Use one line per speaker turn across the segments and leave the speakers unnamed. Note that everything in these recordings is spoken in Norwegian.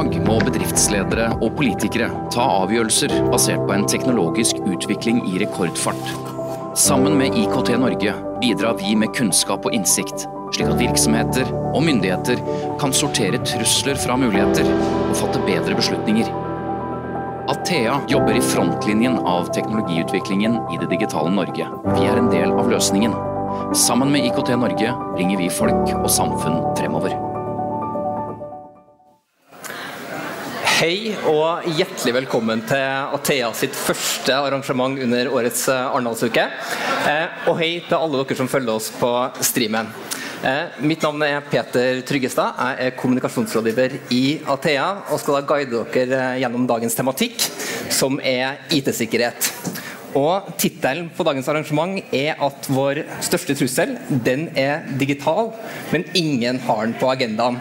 dag må bedriftsledere og politikere ta avgjørelser basert på en teknologisk utvikling i rekordfart. Sammen med IKT Norge bidrar vi med kunnskap og innsikt, slik at virksomheter og myndigheter kan sortere trusler fra muligheter og fatte bedre beslutninger. Athea jobber i frontlinjen av teknologiutviklingen i det digitale Norge. Vi er en del av løsningen. Sammen med IKT Norge bringer vi folk og samfunn fremover.
Hei og hjertelig velkommen til Athea sitt første arrangement under årets eh, Arendalsuke. Eh, og hei til alle dere som følger oss på streamen. Eh, mitt navn er Peter Tryggestad. Jeg er kommunikasjonsrådgiver i Athea og skal da guide dere gjennom dagens tematikk, som er IT-sikkerhet. Og Tittelen på dagens arrangement er at vår største trussel den er digital, men ingen har den på agendaen.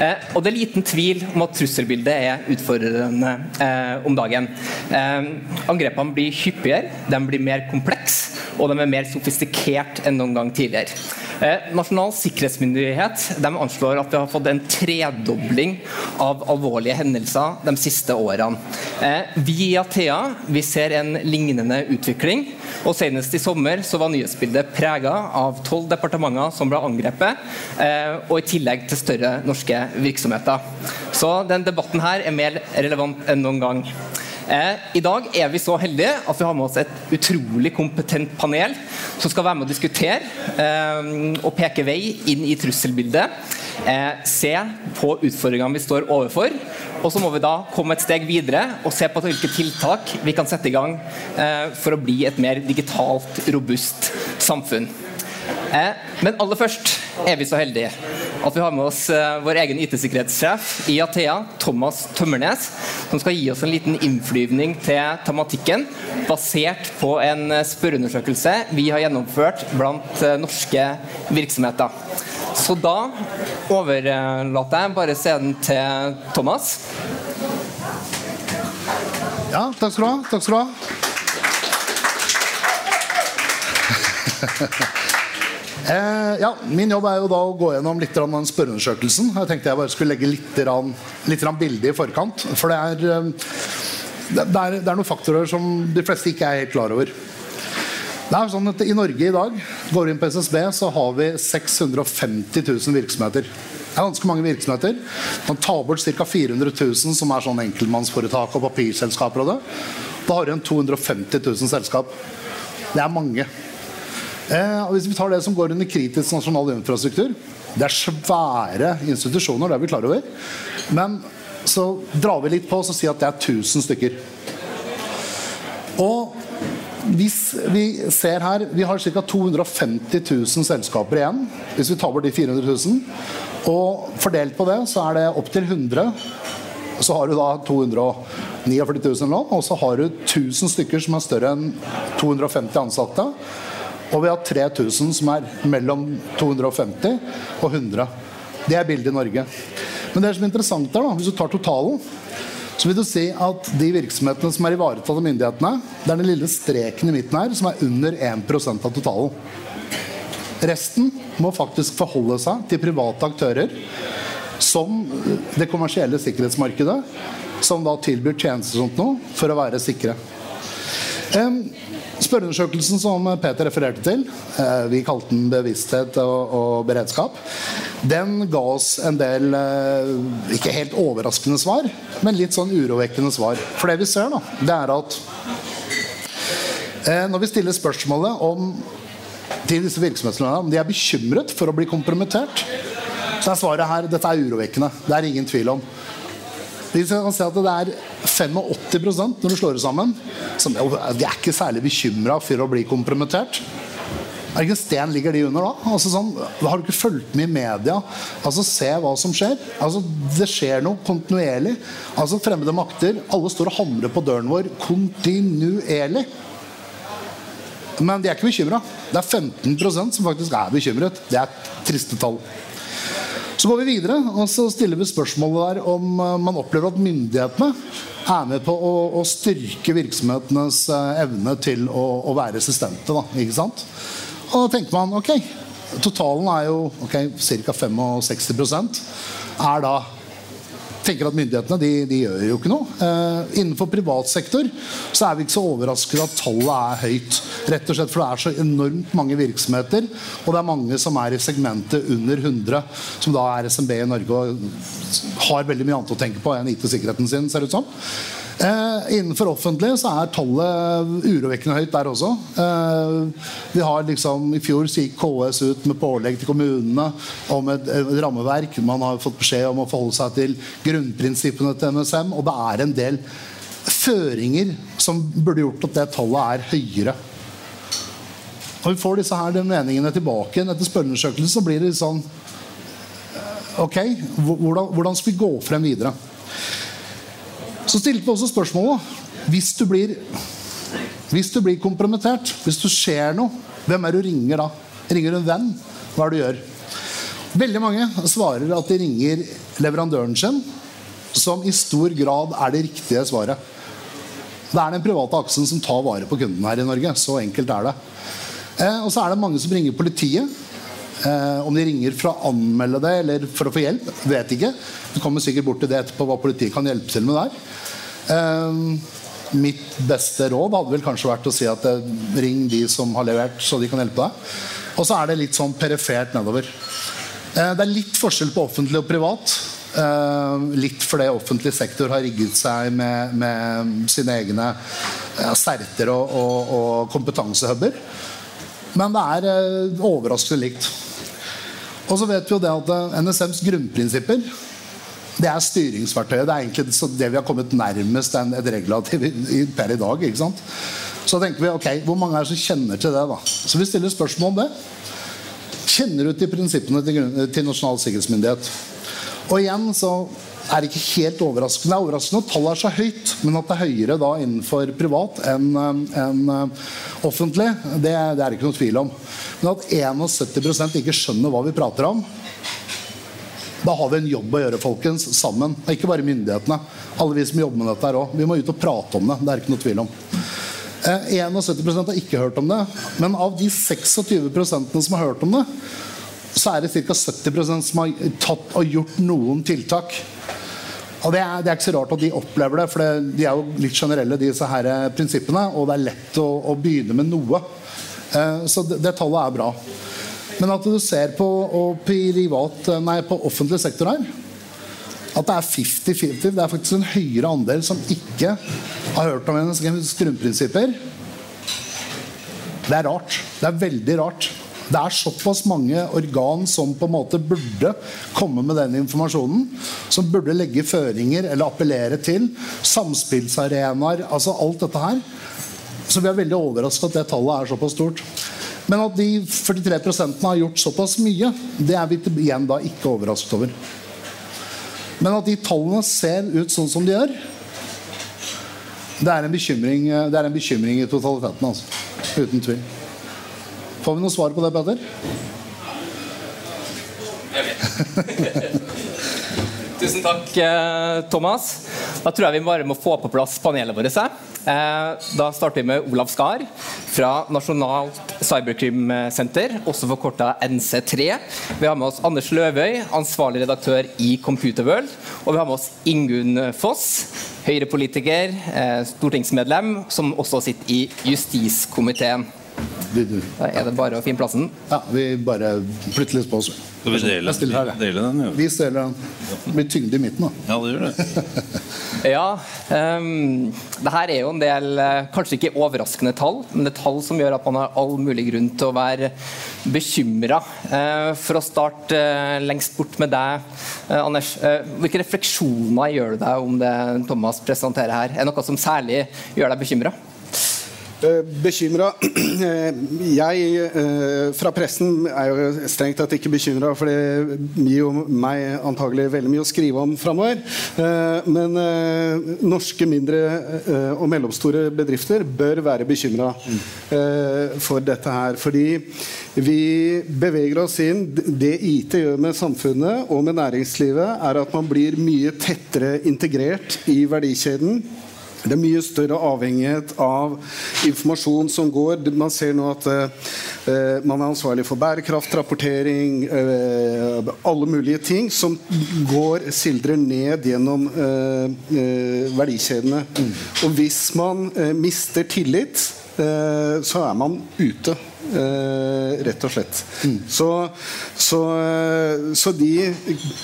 Eh, og det er liten tvil om at trusselbildet er utfordrende eh, om dagen. Eh, angrepene blir hyppigere, de blir mer komplekse, og de er mer sofistikert enn noen gang tidligere. Eh, Nasjonal sikkerhetsmyndighet anslår at vi har fått en tredobling av alvorlige hendelser de siste årene. Eh, vi i Athea vi ser en lignende utvikling. og Senest i sommer så var nyhetsbildet prega av tolv departementer som ble angrepet, eh, og i tillegg til større norske virksomheter. Så den debatten her er mer relevant enn noen gang. Eh, I dag er vi så heldige at vi har med oss et utrolig kompetent panel som skal være med å diskutere eh, og peke vei inn i trusselbildet. Eh, se på utfordringene vi står overfor. Og så må vi da komme et steg videre og se på hvilke tiltak vi kan sette i gang for å bli et mer digitalt robust samfunn. Men aller først er vi så heldige at vi har med oss uh, vår egen IT-sikkerhetssjef i Athea, Thomas Tømmernes, som skal gi oss en liten innflyvning til tematikken, basert på en uh, spørreundersøkelse vi har gjennomført blant uh, norske virksomheter. Så da overlater jeg bare scenen til Thomas.
Ja, takk skal du ha. Takk skal du ha. Eh, ja, Min jobb er jo da å gå gjennom litt av den spørreundersøkelsen. Jeg tenkte jeg bare skulle legge litt, litt bilde i forkant. For det er, eh, det, er, det er, noen faktorer som de fleste ikke er helt klar over. Det er sånn at I Norge i dag går vi inn på SSB, så har vi 650 000 virksomheter. Det er ganske mange virksomheter. Man tar bort ca. 400 000 som er sånn enkeltmannsforetak og papirselskaper. og det. Da har du igjen 250 000 selskap. Det er mange. Eh, hvis vi tar det som går under kritisk nasjonal infrastruktur Det er svære institusjoner, det er vi klar over. Men så drar vi litt på og sier at det er 1000 stykker. Og hvis vi ser her Vi har ca. 250 000 selskaper igjen. Hvis vi tar bort de 400 000. Og fordelt på det så er det opptil 100. Så har du da 249 000 lån, og så har du 1000 stykker som er større enn 250 ansatte. Og vi har 3000 som er mellom 250 og 100. Det er bildet i Norge. Men det som er interessant er da, hvis du tar totalen, så vil du si at de virksomhetene som er ivaretatt av myndighetene, det er den lille streken i midten her som er under 1% av totalen. Resten må faktisk forholde seg til private aktører som det kommersielle sikkerhetsmarkedet, som da tilbyr tjenester og sånt noe for å være sikre. Spørreundersøkelsen som Peter refererte til, eh, vi kalte den bevissthet og, og beredskap, den ga oss en del eh, ikke helt overraskende svar, men litt sånn urovekkende svar. For det vi ser, da, det er at eh, når vi stiller spørsmålet om til disse virksomhetslederne om de er bekymret for å bli kompromittert, så er svaret her dette er urovekkende. Det er ingen tvil om. Vi kan se at det er 85% når du slår det sammen. Som, de er ikke særlig bekymra for å bli kompromittert. Hvilken sten ligger de under da? Altså sånn, har du ikke fulgt med i media? Altså Se hva som skjer. Altså Det skjer noe kontinuerlig. Altså Fremmede makter. Alle står og hamrer på døren vår kontinuerlig. Men de er ikke bekymra. Det er 15% som faktisk er bekymret. Det er triste tall. Så går vi videre og så stiller vi spørsmålet der om eh, man opplever at myndighetene er med på å, å styrke virksomhetenes eh, evne til å, å være resistente. Da, ikke sant? Og da tenker man ok, totalen er jo okay, ca. 65% er da tenker at myndighetene de, de gjør jo ikke noe. Eh, innenfor privat sektor så er vi ikke så overrasket at tallet er høyt. Rett og slett For det er så enormt mange virksomheter, og det er mange som er i segmentet under 100, som da er SMB i Norge og har veldig mye annet å tenke på enn IT-sikkerheten sin, ser det ut som. Eh, innenfor offentlig så er tallet urovekkende høyt der også. Eh, vi har liksom, I fjor så gikk KS ut med pålegg til kommunene om et, et, rammeverk. Man har fått beskjed om å forholde seg til grunnprinsippene til NSM. Og det er en del føringer som burde gjort at det tallet er høyere. Når vi får disse her de meningene tilbake igjen etter spørreundersøkelsen, så blir det sånn Ok, hvordan, hvordan skal vi gå frem videre? Så stilte vi også spørsmålet hvis du blir hvis du blir kompromittert, hvis du ser noe, hvem er det du ringer da? Ringer du en venn? Hva er det du gjør? Veldig mange svarer at de ringer leverandøren sin, som i stor grad er det riktige svaret. Det er den private aksen som tar vare på kunden her i Norge. Så enkelt er det. Eh, og så er det mange som ringer politiet. Eh, om de ringer for å anmelde det eller for å få hjelp, vet ikke. Vi kommer sikkert bort til det etterpå, hva politiet kan hjelpe til med der. Eh, mitt beste råd hadde vel kanskje vært å si at eh, ring de som har levert, så de kan hjelpe deg. Og så er det litt sånn perifert nedover. Eh, det er litt forskjell på offentlig og privat. Eh, litt fordi offentlig sektor har rigget seg med, med sine egne ja, sterter og, og, og kompetansehuber. Men det er eh, overraskende likt. Og så vet vi jo det at eh, NSMs grunnprinsipper det er styringsverktøyet. Det er egentlig det vi har kommet nærmest et regulativ per i dag. ikke sant? Så tenker vi ok, hvor mange er det som kjenner til det? da? Så vi stiller spørsmål om det. Kjenner du til prinsippene til, til Nasjonal sikkerhetsmyndighet? Og igjen så er ikke helt overraskende. Det er overraskende at tallet er så høyt, men at det er høyere da innenfor privat enn en eh, offentlig, det, det er det ikke noe tvil om. Men at 71% ikke skjønner hva vi prater om, da har vi en jobb å gjøre, folkens, sammen. Ikke bare myndighetene. Alle vi som jobber med dette her òg. Vi må ut og prate om det. Det er ikke noe tvil om. Eh, 71% har ikke hørt om det. Men av de 26% som har hørt om det, så er det ca. 70% som har tatt og gjort noen tiltak. Og det er, det er, ikke så rart at de opplever det, for det, de er jo litt generelle, disse her prinsippene. Og det er lett å, å begynne med noe. Eh, så det, det tallet er bra. Men at du ser på, privat, nei, på offentlig sektor her at det er 50-50. Det er faktisk en høyere andel som ikke har hørt om hennes grunnprinsipper. Det er rart. Det er veldig rart. Det er såpass mange organ som på en måte burde komme med den informasjonen. Som burde legge føringer eller appellere til. Samspillsarenaer. Altså alt dette her. Så vi er veldig overrasket at det tallet er såpass stort. Men at de 43% har gjort såpass mye, det er vi igjen da ikke overrasket over. Men at de tallene ser ut sånn som de gjør, det er en bekymring, det er en bekymring i totaliteten. altså. Uten tvil. Får vi noe svar på det,
Peder? Tusen takk, eh, Thomas. Da tror jeg vi bare må få på plass panelet vårt. Eh, da starter vi med Olav Skar fra Nasjonalt cyberkrimsenter, også forkorta NC3. Vi har med oss Anders Løvøy, ansvarlig redaktør i Computerworld. Og vi har med oss Ingunn Foss, Høyre-politiker, eh, stortingsmedlem, som også sitter i justiskomiteen. Da er det bare å finne plassen.
Ja, vi bare flytter litt på oss.
Skal vi dele,
her,
dele den?
Ja. Vi deler den. Det blir tyngde i midten, da.
Ja, det gjør det.
ja. Um, det her er jo en del eh, kanskje ikke overraskende tall, men det er tall som gjør at man har all mulig grunn til å være bekymra. Uh, for å starte uh, lengst bort med deg, uh, Anders. hvilke refleksjoner gjør du deg om det Thomas presenterer her? Er det noe som særlig gjør deg bekymra?
Eh, bekymra Jeg eh, fra pressen er jo strengt tatt ikke bekymra, for det gir jo meg antagelig veldig mye å skrive om framover. Eh, men norske mindre og mellomstore bedrifter bør være bekymra for dette her. Fordi vi beveger oss inn Det IT gjør med samfunnet og med næringslivet, er at man blir mye tettere integrert i verdikjeden det er mye større avhengighet av informasjon som går. Man ser nå at eh, man er ansvarlig for bærekraftrapportering, eh, alle mulige ting som går, sildrer ned gjennom eh, verdikjedene. Mm. Og hvis man mister tillit, så er man ute. Uh, rett og slett. Mm. Så, så, uh, så, de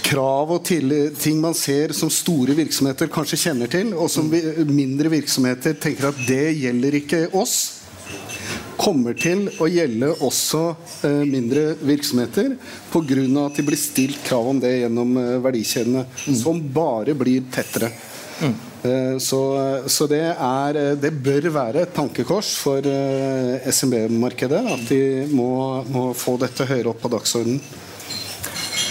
krav og til, ting man ser som store virksomheter kanskje kjenner til, og som vi, mindre virksomheter tenker at det gjelder ikke oss, kommer til å gjelde også eh, mindre virksomheter pga. at de blir stilt krav om det gjennom verdikjedene, mm. som bare blir tettere. Mm. Eh, så, så det, er, det, bør være et tankekors for eh, SMB-markedet at de må, må, få dette høyere opp på dagsordenen.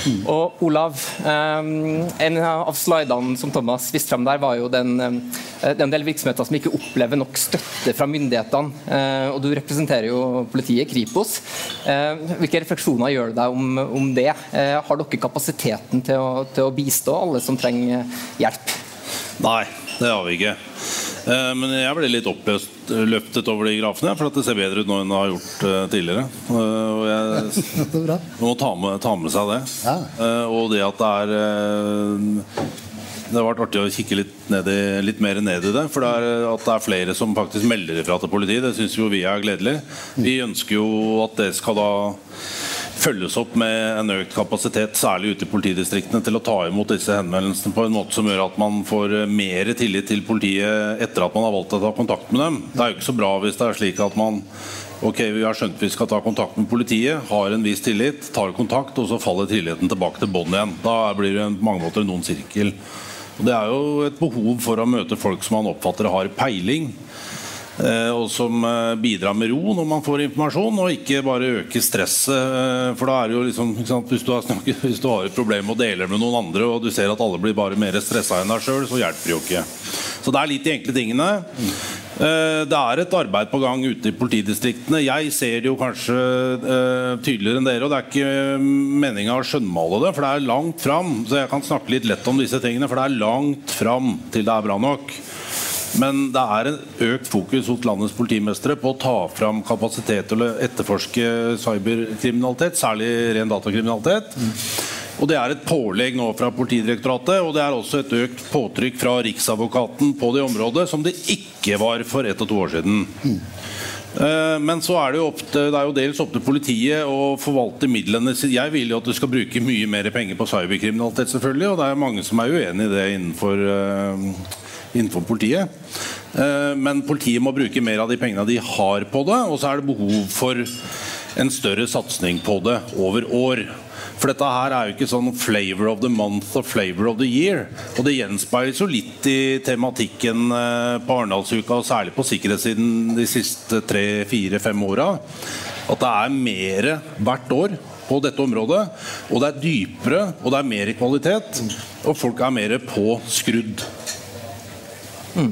Mm. Og Olav, En av slidene som Thomas viste fram der, var jo den, det er en del virksomheter som ikke opplever nok støtte fra myndighetene. Eh, og Du representerer jo politiet, Kripos. Hvilke refleksjoner gjør du deg om, om det? Har dere kapasiteten til å, til å bistå alle som trenger hjelp?
Nei, det har vi ikke. Eh, men jeg ble litt oppløst, løftet over de grafene, for at det ser bedre ut nå enn det har gjort eh, tidligere. Eh, og jeg må ta med, ta med seg det. Ja. Og det at det er det har vært artig å kikke litt, ned i, litt mer ned i det. For det er, at det er flere som faktisk melder ifra til politiet, det syns vi er gledelig. Vi ønsker jo at det skal da følges opp med en økt kapasitet, særlig ute i politidistriktene, til å ta imot disse henvendelsene på en måte som gjør at man får mer tillit til politiet etter at man har valgt å ta kontakt med dem. Det er jo ikke så bra hvis det er slik at man ok, vi har skjønt vi skal ta kontakt med politiet, har en viss tillit, tar kontakt, og så faller tilliten tilbake til bånn igjen. Da blir det på mange måter noen sirkel. Og det er jo et behov for å møte folk som man oppfatter har peiling. Eh, og som eh, bidrar med ro når man får informasjon, og ikke bare øker stresset. Eh, for da er det jo liksom, hvis du, snakket, hvis, du har et problem og deler med noen andre, og du ser at alle blir bare mer stressa enn deg sjøl, så hjelper det jo ikke. Så det er litt de enkle tingene. Det er et arbeid på gang ute i politidistriktene. Jeg ser det jo kanskje tydeligere enn dere. Og det er ikke meninga å skjønnmale det, for det er langt fram. Så jeg kan snakke litt lett om disse tingene, for det er langt fram til det er bra nok. Men det er en økt fokus hos landets politimestere på å ta fram kapasitet til å etterforske cyberkriminalitet, særlig ren datakriminalitet. Og Det er et pålegg nå fra Politidirektoratet, og det er også et økt påtrykk fra Riksadvokaten på det området, som det ikke var for ett og to år siden. Mm. Men så er det, jo til, det er jo dels opp til politiet å forvalte midlene. Jeg vil jo at du skal bruke mye mer penger på cyberkriminalitet, selvfølgelig, og det er mange som er uenig i det innenfor innenfor politiet. Eh, men politiet må bruke mer av de pengene de har på det, og så er det behov for en større satsing på det over år. For dette her er jo ikke sånn 'flavor of the month' og 'flavor of the year'. Og det gjenspeiles jo litt i tematikken eh, på Arendalsuka, og særlig på sikkerhetssiden de siste tre, fire, fem åra. At det er mer hvert år på dette området. Og det er dypere, og det er mer kvalitet. Og folk er mer påskrudd.
Mm.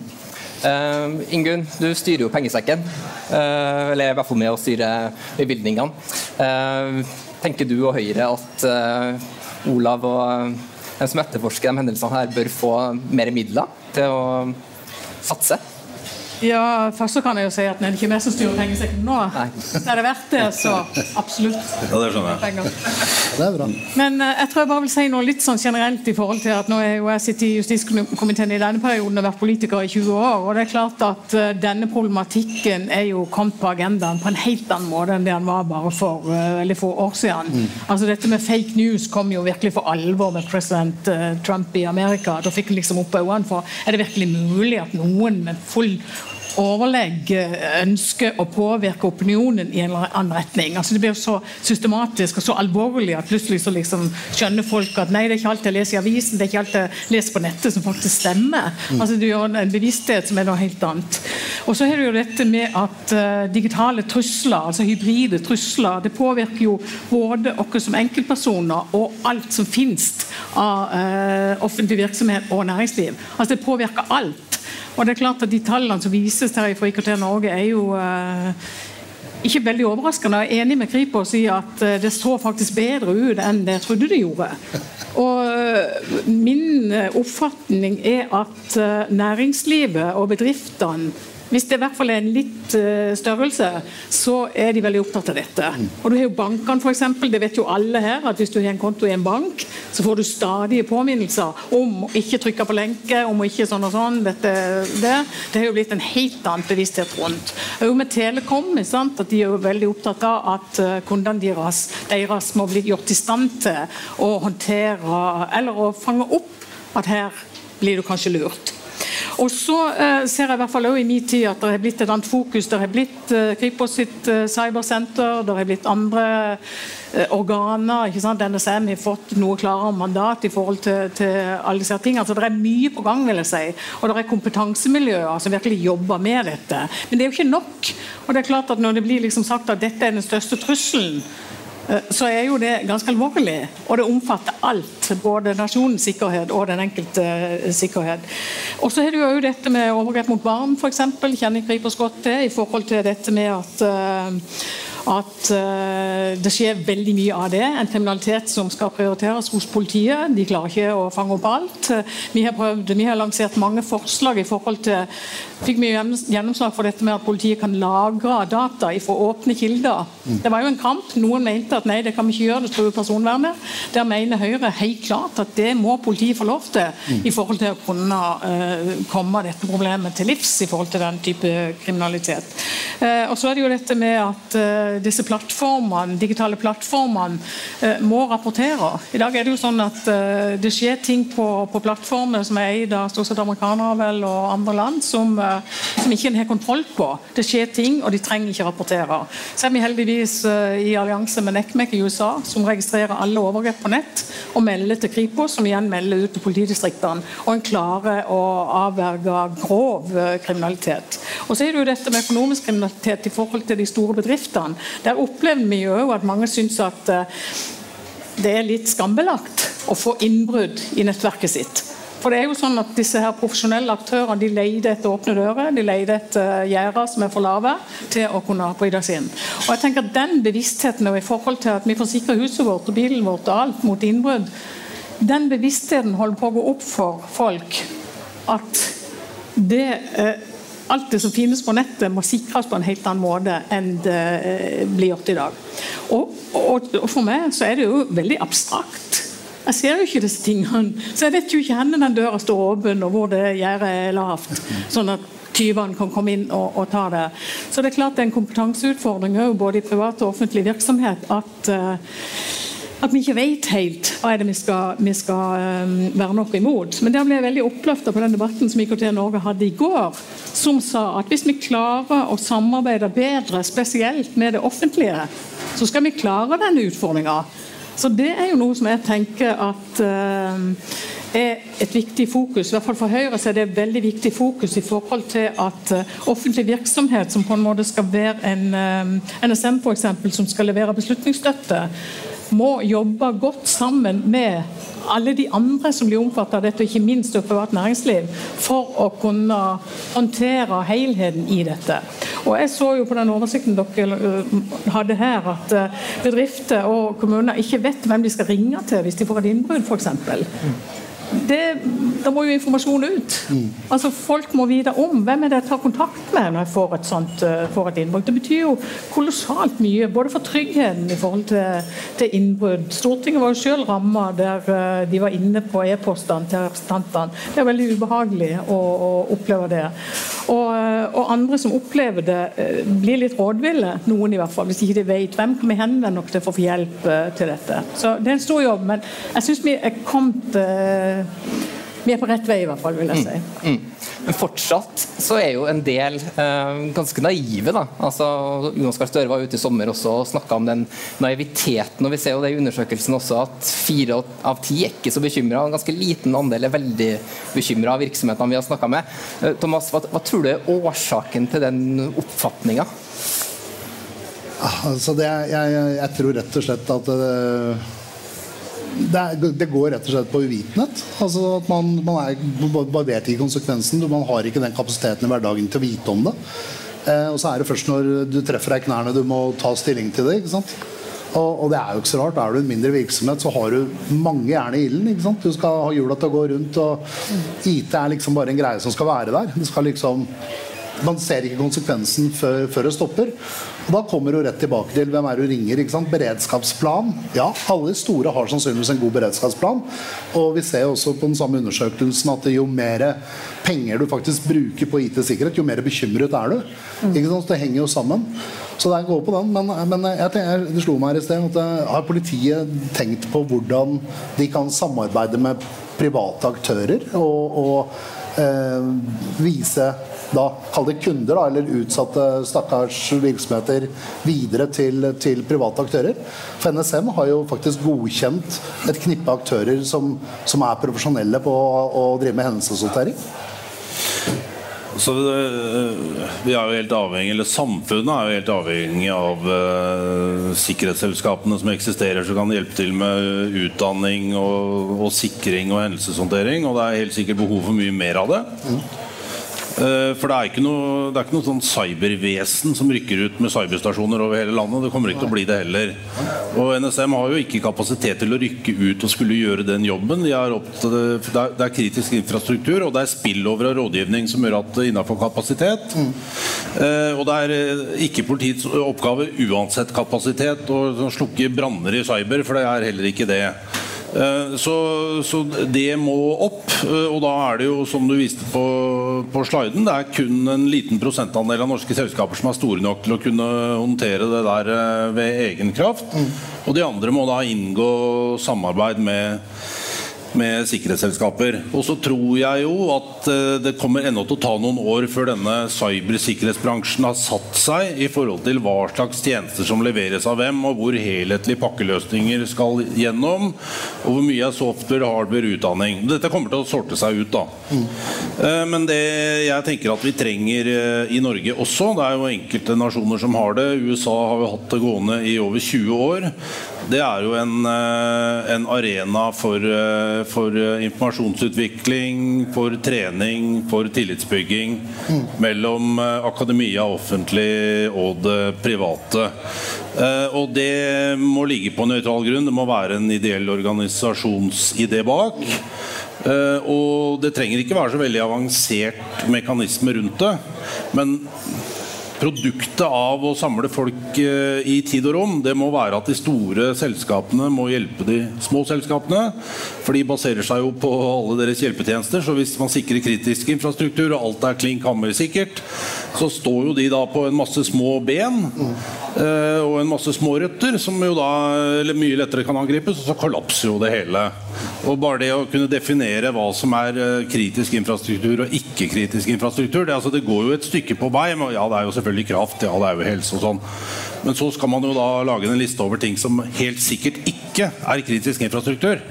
Uh, Ingunn, du styrer jo pengesekken. Uh, eller i hvert fall med å styre bevilgningene. Uh, tenker du og Høyre at Olav og de som etterforsker de hendelsene her, bør få mer midler til å satse?
Ja, først så kan jeg jo si at det er ikke vi som styrer pengesekken nå. Nei. Er det verdt det, så absolutt.
Ja, det skjønner jeg.
Det er bra.
Men uh, jeg tror jeg bare vil si noe litt sånn generelt i forhold til at nå er jo jeg sittet i justiskomiteen i denne perioden og vært politiker i 20 år. og det er klart at uh, denne problematikken er jo kommet på agendaen på en helt annen måte enn det den var bare for, veldig eller for år siden. Mm. Altså Dette med fake news kom jo virkelig for alvor med president Trump i Amerika. Da fikk han liksom opp øynene for er det virkelig mulig at noen med full overlegg ønsker å påvirke opinionen i en eller annen retning. Altså Det blir så systematisk og så alvorlig at plutselig så liksom skjønner folk at nei, det er ikke alt jeg leser i avisen, det er ikke alt jeg leser på nettet som faktisk stemmer. Mm. Altså Du gjør en bevissthet som er noe helt annet. Og så er det jo dette med at uh, digitale trusler, altså hybride trusler, det påvirker jo både oss som enkeltpersoner og alt som finnes av uh, offentlig virksomhet og næringsliv. Altså Det påvirker alt. Og det er klart at De tallene som vises her fra IKT Norge, er jo uh, ikke veldig overraskende. Jeg er enig med Kripos i at uh, det så faktisk bedre ut enn det jeg trodde det gjorde. Og min oppfatning er at næringslivet og bedriftene hvis det i hvert fall er en litt uh, størrelse, så er de veldig opptatt av dette. Og du har jo bankene, f.eks. Det vet jo alle her, at hvis du har en konto i en bank, så får du stadige påminnelser om å ikke trykke på lenke, om å ikke sånn og sånn. Dette, det. det har jo blitt en helt annen bevissthet rundt. Og med Telekom sant, at de er jo veldig opptatt av at uh, kundene deres, deres må bli gjort i stand til å håndtere eller å fange opp at her blir du kanskje lurt. Og så eh, ser jeg i hvert fall også i min tid at det har blitt et annet fokus. Det har blitt eh, Kripos sitt eh, cybersenter, det har blitt andre organer. ikke sant? NSM har fått noe klarere mandat i forhold til, til alle disse tingene. Så det er mye på gang, vil jeg si. Og det er kompetansemiljøer som virkelig jobber med dette. Men det er jo ikke nok. Og det er klart at Når det blir liksom sagt at dette er den største trusselen så er jo det ganske alvorlig. Og det omfatter alt. Både nasjonens sikkerhet og den enkelte eh, sikkerhet. Og så er det jo dette med overgrep mot barn, f.eks. Kjenner Kripos godt til i forhold til dette med at uh, at uh, det skjer veldig mye av det. En kriminalitet som skal prioriteres hos politiet. De klarer ikke å fange opp alt. Vi har, prøvd, vi har lansert mange forslag i forhold til Fikk mye gjennomslag for dette med at politiet kan lagre data fra åpne kilder. Mm. Det var jo en kamp. Noen mente at nei, det kan vi ikke gjøre, det truer personvernet. Der mener Høyre helt klart at det må politiet få lov til mm. i forhold til å kunne uh, komme dette problemet til livs i forhold til den type kriminalitet. Uh, og så er det jo dette med at disse plattformene, digitale plattformene eh, må rapportere. I dag er det jo sånn at eh, det skjer ting på, på plattformer som er eid av stort sett amerikanere vel, og andre land, som, eh, som ikke en har kontroll på. Det skjer ting, og de trenger ikke rapportere. Så er vi heldigvis i allianse med NECMEC i USA, som registrerer alle overgrep på nett og melder til Kripos, som igjen melder ut til politidistriktene. Og en klarer å avverge grov kriminalitet. Og så er det jo dette med økonomisk kriminalitet i forhold til de store bedriftene. Der opplevde vi jo at mange syns at eh, det er litt skambelagt å få innbrudd i nettverket sitt. For det er jo sånn at disse her profesjonelle aktørene de leide etter åpne dører. De leide etter eh, gjerder som er for lave til å kunne bryte seg inn. Og jeg tenker at Den bevisstheten og i forhold til at vi forsikrer huset vårt og bilen vårt og alt mot innbrudd, den bevisstheten holder på å gå opp for folk at det eh, alt det som finnes på nettet, må sikres på en helt annen måte enn det eh, blir gjort i dag. Og, og, og, For meg så er det jo veldig abstrakt. Jeg ser jo ikke disse tingene. Så jeg vet jo ikke hvor den døra står åpen, og hvor det gjerdet er lavt. Sånn at tyvene kan komme inn og, og, ta det. Så det er klart det er en kompetanseutfordring både i privat og offentlig virksomhet at uh, at vi ikke vet helt hva er det vi skal, vi skal um, være noe imot. Men der ble jeg veldig oppløfta på den debatten som IKT Norge hadde i går, som sa at hvis vi klarer å samarbeide bedre, spesielt med det offentlige, så skal vi klare denne utfordringa. Så det er jo noe som jeg tenker at uh, er et viktig fokus. I hvert fall For Høyre så er det et veldig viktig fokus i forhold til at uh, offentlig virksomhet, som på en måte skal være en uh, NSM eksempel, som skal levere beslutningsstøtte, må jobbe godt sammen med alle de andre som blir omfattet av dette, og ikke minst privat næringsliv, for å kunne håndtere helheten i dette. Og Jeg så jo på den oversikten dere øh, hadde her, at øh, bedrifter og kommuner ikke vet hvem de skal ringe til hvis de får et innbrudd, f.eks det, da må jo informasjon ut. Mm. Altså Folk må vite om hvem er det jeg tar kontakt med når jeg får et sånt uh, får et innbrudd. Det betyr jo kolossalt mye, både for tryggheten i forhold til, til innbrudd. Stortinget var jo selv ramma der uh, de var inne på e-postene til representantene. Det er veldig ubehagelig å, å oppleve det. Og, uh, og, andre som opplever det, blir litt rådville, noen i hvert fall, hvis ikke de vet hvem kan vi henvende oss til for å få hjelp til dette. Så det er en stor jobb, men jeg syns vi er kommet vi er på rett vei, i hvert fall, vil jeg si. Mm, mm.
Men fortsatt så er jo en del eh, ganske naive. da. Altså, Jonas Gahr Støre var ute i sommer også og snakka om den naiviteten. og Vi ser jo det i undersøkelsen også at fire av ti er ikke så bekymra. En ganske liten andel er veldig bekymra av virksomhetene vi har snakka med. Eh, Thomas, hva, hva, tror du er årsaken til den oppfatninga?
Ah, altså jeg, jeg, jeg, tror rett og slett at det er, det, går rett og slett på uvitenhet. Altså at man, man, er, man vet ikke konsekvensen. Man har ikke den kapasiteten i hverdagen til å vite om det. Eh, og så er det først når du treffer deg i knærne du må ta stilling til det. ikke sant? Og, og, det er jo ikke så rart. Er du en mindre virksomhet, så har du mange jern i ilden. ikke sant? Du skal ha hjula til å gå rundt, og IT er liksom bare en greie som skal være der. Det skal liksom man ser ikke konsekvensen før, før, det stopper. Og Da kommer du rett tilbake til hvem er du ringer. ikke sant? Beredskapsplan. Ja, alle store har sannsynligvis en god beredskapsplan. Og vi ser også på den samme undersøkelsen at jo mer penger du faktisk bruker på IT-sikkerhet, jo mer bekymret er du. Ikke sant? Det henger jo sammen. Så det går på den. Men, men jeg tenker, det slo meg her i sted at eh, har politiet tenkt på hvordan de kan samarbeide med private aktører og, og eh, vise da, kall det kunder, da, eller utsatte stakkars virksomheter videre til, til, private aktører. For NSM har jo faktisk godkjent et knippe aktører som, som er profesjonelle på å, å drive med hendelseshåndtering.
Så vi er jo helt avhengig, eller Samfunnet er jo helt avhengig av uh, sikkerhetsselskapene som eksisterer, som kan hjelpe til med utdanning og, og sikring og hendelseshåndtering. Og det er helt sikkert behov for mye mer av det. Mm. Eh, for det er ikke noe, det ikke noe sånn cybervesen som rykker ut med cyberstasjoner over hele landet. Det kommer ikke til å bli det heller. Og NSM har jo ikke kapasitet til å rykke ut og skulle gjøre den jobben. De er opptatt, det er kritisk infrastruktur, og det er spillover av rådgivning som gjør at det innafor kapasitet. Mm. Og det er eh, ikke politiets oppgave uansett kapasitet å slukke branner i cyber, for det er heller ikke det. Eh, så, så, det må opp. Eh, og da er det jo, som du viste på, på sliden, det er kun en liten prosentandel av norske selskaper som er store nok til å kunne håndtere det der eh, ved egen kraft. Mm. Og de andre må da inngå samarbeid med med sikkerhetsselskaper. Og så tror jeg jo at eh, det kommer ennå til å ta noen år før denne cybersikkerhetsbransjen har satt seg i forhold til hva slags tjenester som leveres av hvem, og hvor helhetlige pakkeløsninger skal gjennom, og hvor mye er software, hardware, utdanning. Dette kommer til å sorte seg ut, da. Mm. Men det jeg tenker at vi trenger eh, i Norge også, det er jo enkelte nasjoner som har det. USA har jo hatt det gående i over 20 år. Det er jo en, en arena for for eh, informasjonsutvikling, for trening, for tillitsbygging mm. mellom eh, akademia, offentlig og det private. Eh, og det må ligge på nøytral grunn. Det må være en ideell organisasjonsidé bak. Og det trenger ikke være så veldig avansert mekanisme rundt det. Men produktet av å samle folk eh, i tid og rom, det må være at de store selskapene må hjelpe de små selskapene. For de baserer seg jo på alle deres hjelpetjenester. Så hvis man sikrer kritisk infrastruktur, og alt er klink hammersikkert, så står jo de da på en masse små ben. Eh, og en masse små røtter som jo da eller mye lettere kan angripes, og så kollapser jo det hele. Og bare det å kunne definere hva som er eh, kritisk infrastruktur og ikke-kritisk infrastruktur, det, altså, det, går jo et stykke på vei. Ja, det er jo selvfølgelig kraft, ja, det er jo helse og sånn. Men så skal man jo da lage en liste over ting som helt sikkert ikke er kritisk infrastruktur.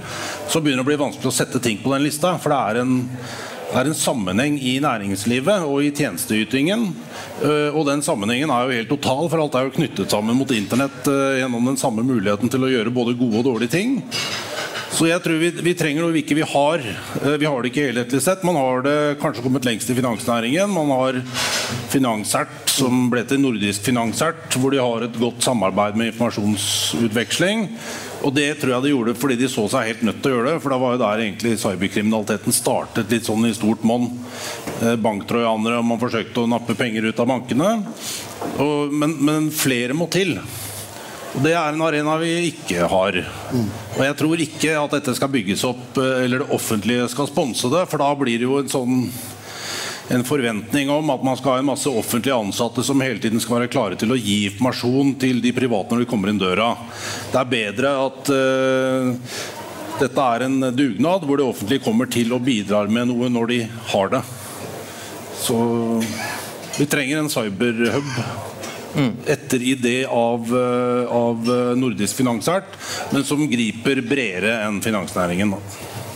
Så begynner det å bli vanskelig å sette ting på den lista, for det er en det er en sammenheng i næringslivet og i tjenesteytingen. Eh, og den sammenhengen er jo helt total, for alt er jo knyttet sammen mot internett eh, gjennom den samme muligheten til å gjøre både gode og dårlige ting. Så jeg tror vi, vi trenger noe vi ikke vi har. Eh, vi har det ikke helhetlig sett. Man har det kanskje kommet lengst i finansnæringen. Man har Finansert, som ble til Nordisk Finansert, hvor de har et godt samarbeid med informasjonsutveksling. Og det tror jeg de gjorde fordi de så seg helt nødt til å gjøre det. For da var jo der egentlig cyberkriminaliteten startet litt sånn i stort monn. Eh, banktrojanere, og man forsøkte å nappe penger ut av bankene. Og, men, men, flere må til. Og Det er en arena vi ikke har. Og jeg tror ikke at dette skal bygges opp, eh, eller det offentlige skal sponse det, for da blir det jo en sånn en forventning om at man skal ha en masse offentlige ansatte som hele tiden skal være klare til å gi informasjon til de private når de kommer inn døra. Det er bedre at uh, dette er en dugnad hvor det offentlige kommer til og bidrar med noe når de har det. Så vi trenger en cyberhub. Mm. Etter idé av, eh, av Nordisk Finansart, men som griper bredere enn finansnæringen.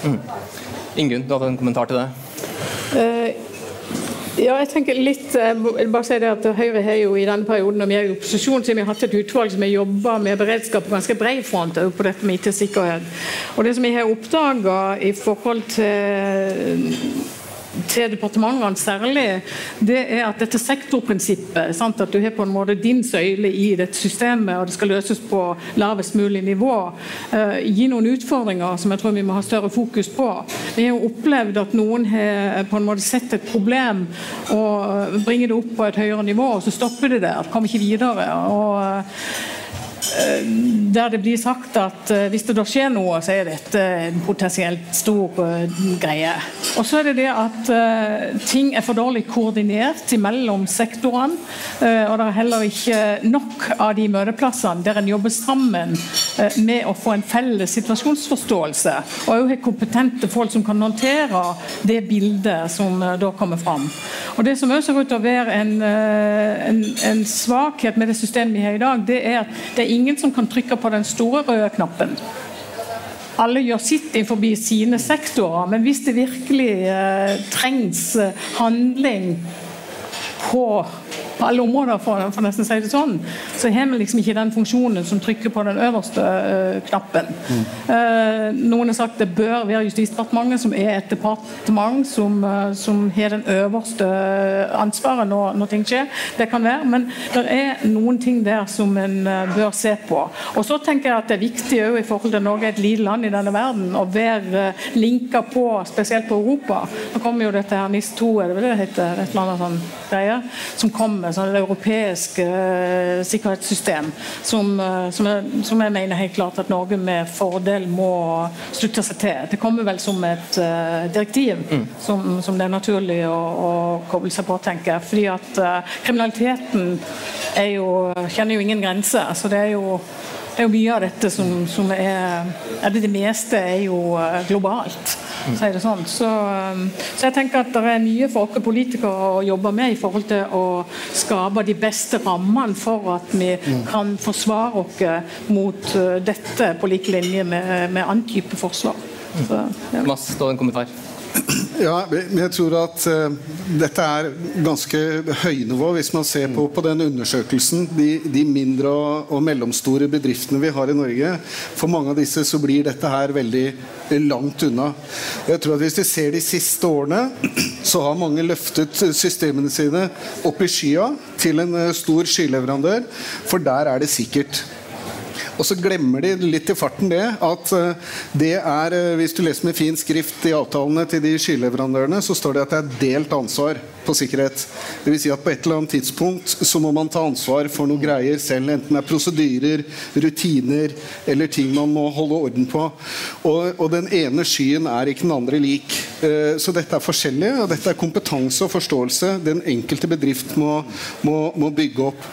Mm.
Ingunn, du hadde en kommentar til det?
Uh, ja, jeg tenker litt, eh, jeg bare si det at Høyre har jo i denne perioden når vi er i opposisjon, så vi har hatt et utvalg som har jobba med beredskap på ganske bred front på dette med IT-sikkerhet. Og Det som vi har oppdaga i forhold til til departementene særlig, det er at dette sektorprinsippet, sant, at du har på en måte din søyle i dette systemet, og det skal løses på lavest mulig nivå, eh, gir noen utfordringer som jeg tror vi må ha større fokus på. Vi har jo opplevd at noen har på en måte sett et problem og bringer det opp på et høyere nivå, og så stopper det der. Kommer ikke videre. og Eh, der det blir sagt at eh, hvis det da skjer noe, så er dette en potensielt stor uh, greie. Og så er det det at ting er for dårlig koordinert mellom sektorene. Og det er heller ikke nok av de møteplassene der en jobber sammen med å få en felles situasjonsforståelse. Og òg har kompetente folk som kan håndtere det bildet som da kommer fram. Og Det som òg ser ut til å være en, en, en svakhet med det systemet vi har i dag, det er at det er ingen som kan trykke på den store røde knappen. Alle gjør sitt innenfor sine sektorer, men hvis det virkelig eh, trengs eh, handling på på alle områder, for, for nesten å si det sånn, så har vi liksom ikke den funksjonen som trykker på den øverste uh, knappen. Mm. Uh, noen har sagt det bør være Justisdepartementet, som er et departement som, uh, som har den øverste ansvaret når, når, ting skjer. Det kan være, men det er noen ting der som en bør se på. Og så tenker jeg at det er viktig i forhold til Norge er et lite land i denne verden, å være linka på, spesielt på Europa. Nå kommer jo dette her NIS2, er det vel det heter? Et eller annet sånn greie, som kommer sånn et europeisk uh, sikkerhetssystem som, uh, som, jeg, som, jeg, mener helt klart at Norge med fordel må slutte seg til. Det kommer vel som et uh, direktiv mm. som, som, det er naturlig å, å, koble seg på, tenker jeg. Fordi at kriminaliteten er jo, kjenner jo ingen grenser. så det er jo det er jo mye av dette som, som er Eller det meste er jo globalt si det sånn. Så, um, så, jeg tenker at det er mye for oss politikere å jobbe med i forhold til å skape de beste rammene for at vi kan forsvare oss mot uh, dette på lik linje med, med annen type forsvar. Så,
ja. Mass, da en kommentar.
Ja, jeg tror at uh, dette er ganske høynivå hvis man ser på, på den undersøkelsen. De, de mindre og, og, mellomstore bedriftene vi har i Norge. For mange av disse så blir dette her veldig langt unna. Jeg tror at Hvis du ser de siste årene, så har mange løftet systemene sine opp i skya til en uh, stor skyleverandør, for der er det sikkert. Og så glemmer de litt i farten det at eh, det er eh, Hvis du leser med fin skrift i avtalene til de skyleverandørene, så står det at det er delt ansvar på sikkerhet. Vil si at på et eller annet tidspunkt så må man ta ansvar for noen greier selv, enten det er prosedyrer, rutiner eller ting man må holde orden på. Og, og den ene skyen er ikke den andre lik. Eh, så dette er forskjellig, og dette er kompetanse og forståelse den enkelte bedrift må, må, må bygge opp.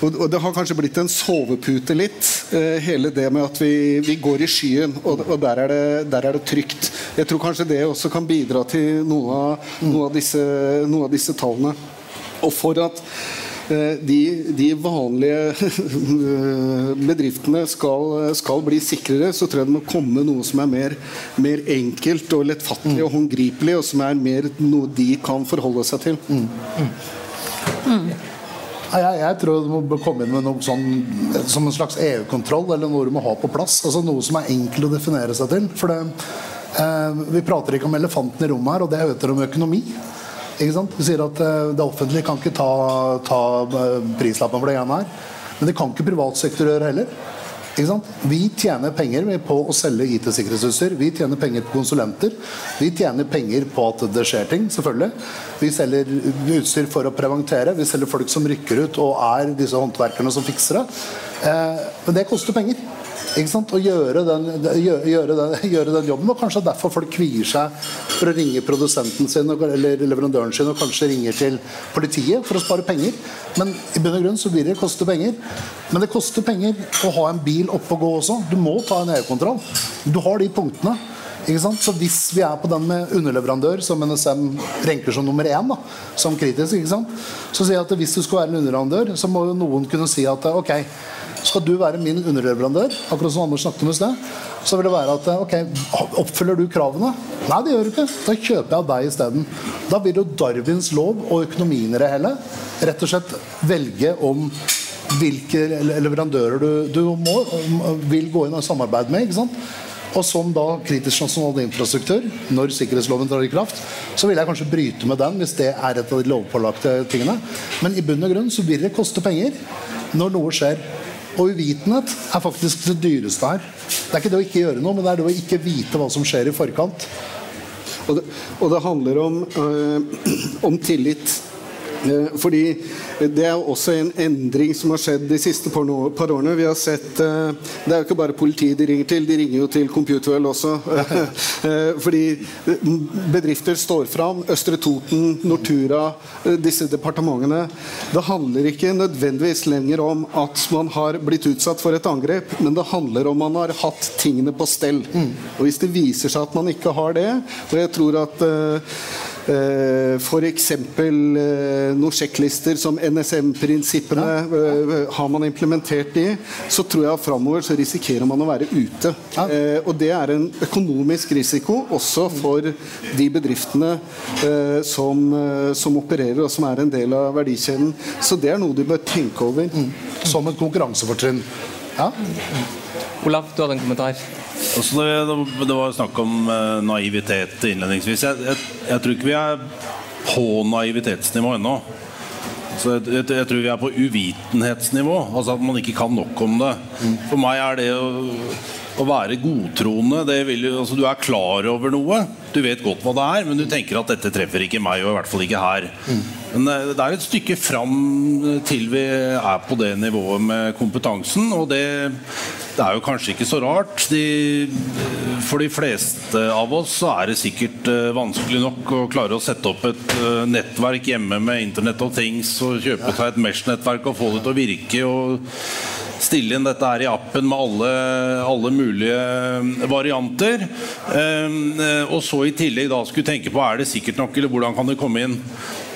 Og, og, det har kanskje blitt en sovepute litt, eh, hele det med at vi, vi går i skyen, og, og der, er det, der, er det, trygt. Jeg tror kanskje det også kan bidra til noe av, noe av, disse, noe av disse tallene. Og for at eh, de, de, vanlige bedriftene skal, skal, bli sikrere, så tror jeg det må komme noe som er mer, mer enkelt og lettfattelig og håndgripelig, og som er mer noe de kan forholde seg til. Mm.
Mm. Jeg, jeg, tror du må komme inn med noe sånn som en slags EU-kontroll, eller noe du må ha på plass. altså Noe som er enkelt å definere seg til. For det, eh, Vi prater ikke om elefanten i rommet her, og det heter om økonomi. Ikke sant? Vi sier at eh, Det offentlige kan ikke ta, ta eh, prislappen for det greiene her. Men det kan ikke privat sektor gjøre heller. Vi tjener penger på å selge IT-sikkerhetsutstyr. Vi tjener penger på konsulenter. Vi tjener penger på at det skjer ting, selvfølgelig. Vi selger utstyr for å preventere. Vi selger folk som rykker ut og er disse håndverkerne som fikser det. Eh, men det koster penger. Å gjøre den, gjøre, den, gjøre den, jobben. Og kanskje derfor folk kvier seg for å ringe produsenten sin eller leverandøren sin og kanskje ringer til politiet for å spare penger. Men i bunn og grunn så vil det koste penger. Men det koster penger å ha en bil oppe og gå også. Du må ta en EU-kontroll. Du har de punktene. Så Hvis vi er på den med underleverandør, som NSM renker som nummer én, da, som kritisk, så sier jeg at hvis du skal være en underleverandør, så må jo noen kunne si at ok, skal du være min underleverandør, akkurat som Anders snakket om i sted, så vil det være at ok, oppfyller du kravene? Nei, det gjør du ikke. Da kjøper jeg av deg isteden. Da vil jo Darwins lov og økonomien i det hele rett og slett velge om hvilke leverandører du, du må, vil gå inn og samarbeide med. ikke sant? Og som da kritisk nasjonal infrastruktur, når sikkerhetsloven drar i kraft, så vil jeg kanskje bryte med den hvis det er et av de lovpålagte tingene. Men i bunn og grunn så vil det koste penger når noe skjer. Og uvitenhet er faktisk det dyreste her. Det er ikke det å ikke gjøre noe, men det er det å ikke vite hva som skjer i forkant.
Og det, og det handler om, øh, om tillit fordi Det er også en endring som har skjedd de siste par årene. Vi har sett, eh, Det er jo ikke bare politiet de ringer til, de ringer jo til Computerwell også. Eh, fordi bedrifter står fram. Østre Toten, Nortura, disse departementene. Det handler ikke nødvendigvis lenger om at man har blitt utsatt for et angrep, men det handler om man har hatt tingene på stell. Mm. Og Hvis det viser seg at man ikke har det, og jeg tror at Eh, F.eks. Eh, noen sjekklister som NSM-prinsippene. Eh, har man implementert de, så tror jeg framover så risikerer man å være ute. Og det er en økonomisk risiko også for de bedriftene som, som opererer og som er en del av verdikjeden. Så det er noe du bør tenke over. Mm.
Som et konkurransefortrinn. Ja.
Olav, du hadde en kommentar?
Altså det, det, var snakk om uh, naivitet innledningsvis. Jeg, jeg, jeg, tror ikke vi er på naivitetsnivå ennå. Så jeg, jeg, jeg, tror vi er på uvitenhetsnivå. Altså at man ikke kan nok om det. For meg er det å, å være godtroende det vil, altså Du er klar over noe. Du vet godt hva det er, men du tenker at dette treffer ikke meg, og i hvert fall ikke her. Men eh, det er et stykke fram til vi er på det nivået med kompetansen. Og det det er jo kanskje ikke så rart. De, for de fleste av oss så er det sikkert vanskelig nok å klare å sette opp et nettverk hjemme med Internett og Things og kjøpe seg et Mesh-nettverk og få det til å virke. og stille inn dette her i appen med alle, alle mulige varianter. Uh, og så i tillegg da skulle tenke på er det sikkert nok, eller hvordan kan det komme inn.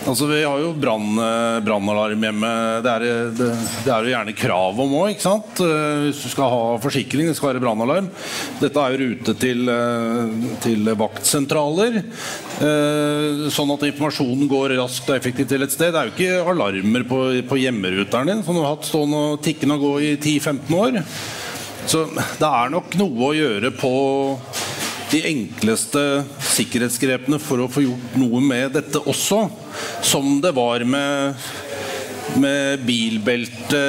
Altså, vi har jo eh, brannalarm hjemme. Det er, det, det er, jo gjerne krav om òg. Eh, hvis du skal ha forsikring, det skal være brannalarm. Dette er jo rute til, eh, til, vaktsentraler. Sånn at informasjonen går raskt og effektivt til et sted. Det er jo ikke alarmer på, på hjemmeruteren din som du har hatt stående og tikkende og gå i 10-15 år. Så det er nok noe å gjøre på de enkleste sikkerhetsgrepene for å få gjort noe med dette også. Som det var med, med bilbelte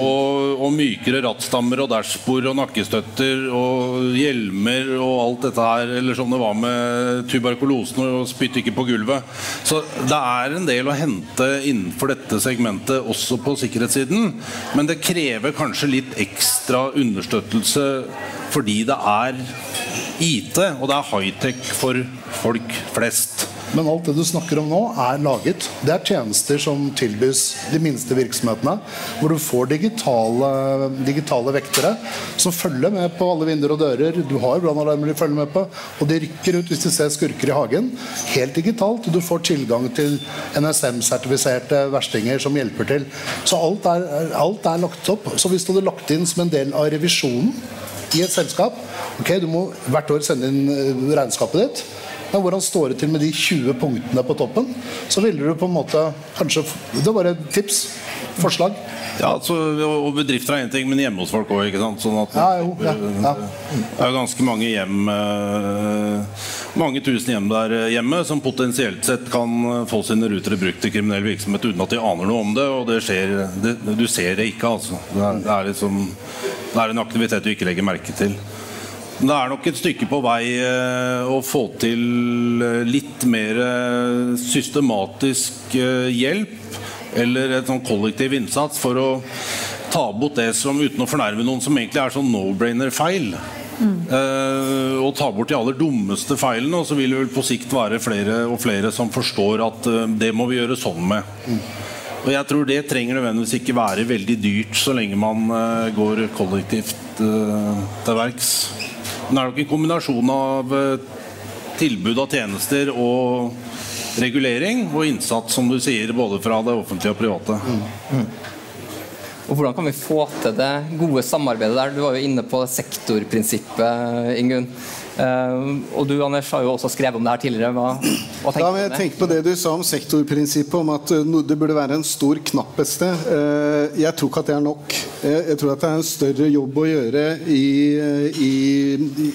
og, og, mykere rattstammer og dashbord og nakkestøtter og hjelmer og alt dette her. Eller som det var med tuberkulosen og spytt ikke på gulvet. Så det er en del å hente innenfor dette segmentet også på sikkerhetssiden. Men det krever kanskje litt ekstra understøttelse fordi det er IT, og det er high-tech for folk flest.
Men alt det du snakker om nå, er laget. Det er tjenester som tilbys de minste virksomhetene. Hvor du får digitale, digitale vektere som følger med på alle vinduer og dører. Du har brannalarmer de følger med på, og de rykker ut hvis de ser skurker i hagen. Helt digitalt. Du får tilgang til NSM-sertifiserte verstinger som hjelper til. Så alt er, alt er lagt opp. Så hvis du hadde lagt inn som en del av revisjonen i et selskap Ok, Du må hvert år sende inn eh, regnskapet ditt. Men hvordan står det til med de 20 punktene på toppen? Så ville du på en måte kanskje Det var et tips. Forslag.
Ja, altså, og Bedrifter er én ting, men hjemme hos folk òg. Sånn at
ja, jo, ja, ja.
det er ganske mange hjem eh, Mange tusen hjem der hjemme som potensielt sett kan få sine rutere brukt til kriminell virksomhet uten at de aner noe om det. Og det skjer, det, du ser det ikke, altså. Det er, det er, liksom, det er en aktivitet du ikke legger merke til. Det er nok et stykke på vei eh, å få til eh, litt mer eh, systematisk hjelp eller et sånn kollektiv innsats for å ta bort det som, uten å fornærme noen, som egentlig er sånn no-brainer-feil. Mm. Og ta bort de aller dummeste feilene, og så vil det vel på sikt være flere og flere som forstår at det må vi gjøre sånn med. Mm. Og jeg tror det trenger nødvendigvis ikke være veldig dyrt så lenge man går kollektivt til verks. Det er nok en kombinasjon av eh, tilbud av tjenester og regulering og innsats, som du sier, både fra det offentlige og private. Mm. Mm.
Og Hvordan kan vi få til det gode samarbeidet der? Du var jo inne på sektorprinsippet, Ingunn. Uh, og du Anders, har jo også skrevet om det her tidligere. Hva, hva tenker
du om jeg tenker på det du sa om sektorprinsippet, om at uh, det burde være en stor knapp et sted. Uh, jeg tror ikke at det er nok. Jeg, tror at det er en større jobb å gjøre i, i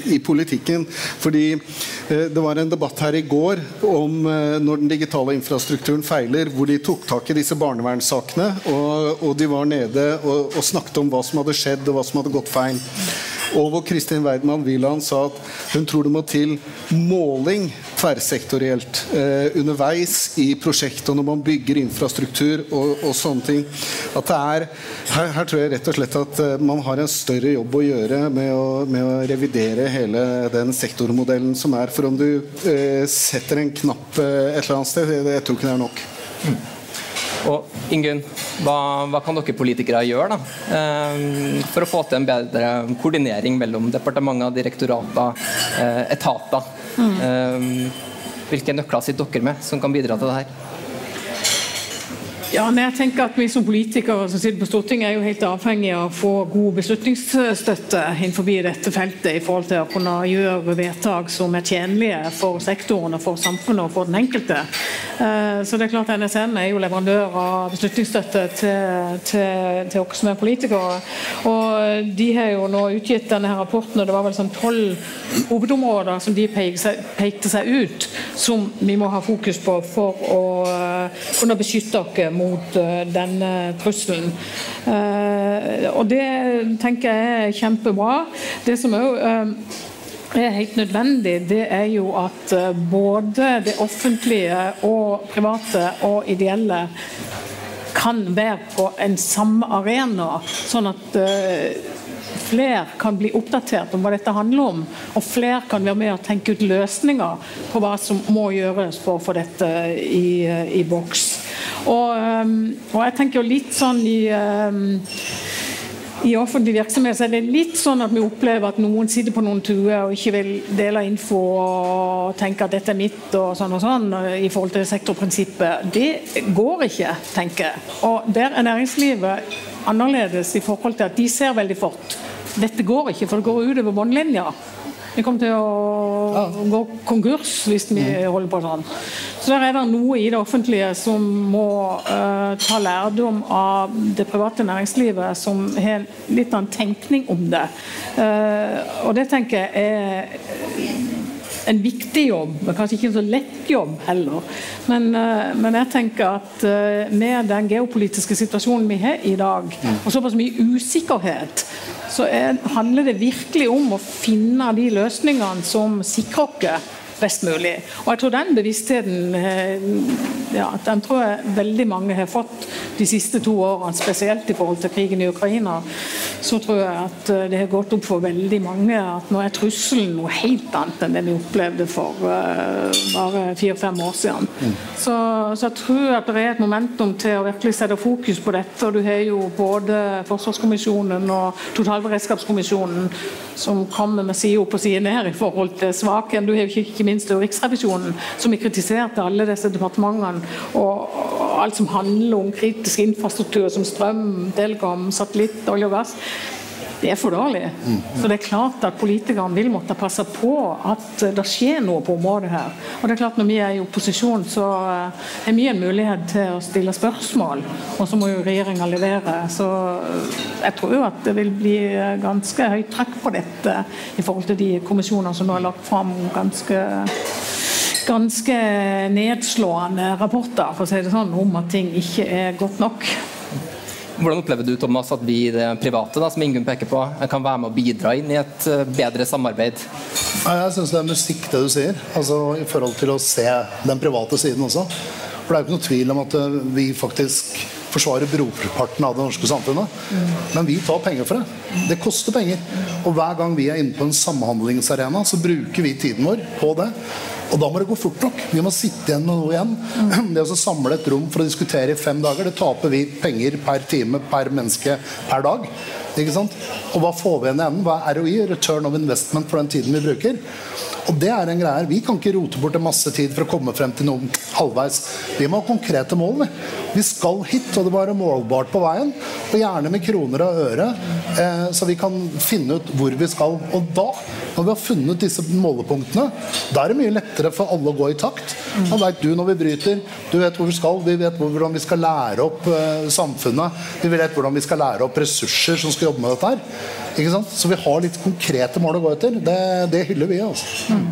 i, politikken. Fordi eh, det var en debatt her i går om eh, når den digitale infrastrukturen feiler, hvor de tok tak i disse barnevernssakene, og, og de var nede og, og snakket om hva som hadde skjedd, og hva som hadde gått feil. Og hvor Kristin Weidmann Wieland sa at hun tror det må til måling tverrsektorielt eh, underveis i prosjektet og når man bygger infrastruktur og, og sånne ting. At det er, her, her, tror jeg rett og slett at uh, man har en større jobb å gjøre med å, med å revidere hele den sektormodellen som er. For om du eh, setter en knapp uh, et eller annet sted, jeg, jeg tror ikke det er nok. Mm.
Og Ingunn, hva, hva, kan dere politikere gjøre da, eh, for å få til en bedre koordinering mellom departementer, direktorater, eh, etater? Mm. Eh, hvilke nøkler sitter dere med som kan bidra til det her?
Ja, men jeg tenker at Vi som politikere som sitter på Stortinget er jo helt avhengig av å få god beslutningsstøtte innenfor dette feltet i forhold til å kunne gjøre vedtak som er tjenlige for sektoren, og for samfunnet og for den enkelte. Eh, så det er klart NSN er jo leverandør av beslutningsstøtte til, til, til oss som er politikere. Og De har jo nå utgitt denne her rapporten, og det var vel sånn tolv hovedområder som de pekte seg ut som vi må ha fokus på for å eh, kunne beskytte oss mot eh, denne trusselen. Eh, og det tenker jeg er kjempebra. Det som òg er helt nødvendig, det er jo at både det offentlige og private og ideelle kan være på en samme arena, sånn at flere kan bli oppdatert om hva dette handler om, og flere kan være med og tenke ut løsninger på hva som må gjøres for å få dette i, i boks. Og, og, jeg tenker jo litt sånn i i offentlig virksomhet så er det litt sånn at vi opplever at noen sitter på noen tuer og ikke vil dele info og tenke at dette er mitt og sånn og sånn i forhold til sektorprinsippet. Det går ikke, tenker jeg. Og der er næringslivet annerledes i forhold til at de ser veldig fort dette går ikke, for det går utover båndlinja. Vi kommer til å gå konkurs hvis vi mm. holder på sånn. Så der er det noe i det offentlige som må uh, ta lærdom av det private næringslivet, som har litt av en tenkning om det. Uh, og det tenker jeg er en viktig jobb, men kanskje ikke en så lett jobb heller. Men, uh, men jeg tenker at med den geopolitiske situasjonen vi har i dag, og såpass mye usikkerhet så er, handler det virkelig om å finne de løsningene som sikrer oss best mulig. Og jeg tror den bevisstheten eh, ja, den tror jeg veldig mange har fått de siste to årene, spesielt i forhold til krigen i Ukraina. Så tror jeg at eh, det har gått opp for veldig mange at nå er trusselen noe helt annet enn det vi opplevde for uh, bare fire-fem år siden. Mm. Så, så, jeg tror at det er et momentum til å virkelig sette fokus på dette. og Du har jo både Forsvarskommisjonen og Totalberedskapskommisjonen som kommer med side opp og side ned i forhold til svakheten. Du har jo minst Riksrevisjonen, som har kritisert alle disse departementene og, alt som handler om kritisk infrastruktur som strøm, telekom, satellitt, olje og gass. Det er for dårlig. Mm. Så det er klart at politikerne vil måtte passe på at det skjer noe på området her. Og det er klart Når vi er i opposisjon, så eh, har vi en mulighet til å stille spørsmål. Og så må jo regjeringa levere. Så eh, jeg tror jo at det vil bli ganske høyt trekk på dette i forhold til de kommisjonene som nå har lagt fram ganske ganske nedslående rapporter for å si det sånn, om at ting ikke er godt nok.
Hvordan opplever du Thomas, at vi i det private da, som Ingunn peker på, kan være med å bidra inn i et eh, bedre samarbeid?
Jeg syns det er musikk, det du sier. Altså, I forhold til å se den private siden også. For Det er jo ikke noe tvil om at eh, vi faktisk forsvarer brorparten av det norske samfunnet. Men vi tar penger for det. Det koster penger. Og hver gang vi er inne på en samhandlingsarena, så bruker vi tiden vår på det. Og da må det gå fort nok. Vi må sitte igjen med noe igjen. Det å samle et rom for å diskutere i fem dager, det taper vi penger per time per menneske per dag. Ikke sant? Og hva får vi igjen i enden? Hva er ROI? Return of investment for den tiden vi bruker. Og det er en greie. Vi kan ikke rote bort en masse tid for å komme frem til noe halvveis. Vi må ha konkrete mål. Vi. vi skal hit, og det må være målbart på veien. Og gjerne med kroner og øre, eh, så vi kan finne ut hvor vi skal. Og da Når vi har funnet disse målepunktene, da er det mye lettere for alle å gå i takt. Da veit du når vi bryter, du vet hvor vi skal, vi vet hvordan vi skal lære opp eh, samfunnet. Vi vet hvordan vi skal lære opp ressurser som skal jobbe med dette her. Så vi har litt konkrete mål å gå etter. Det, det hyller vi. altså. Mm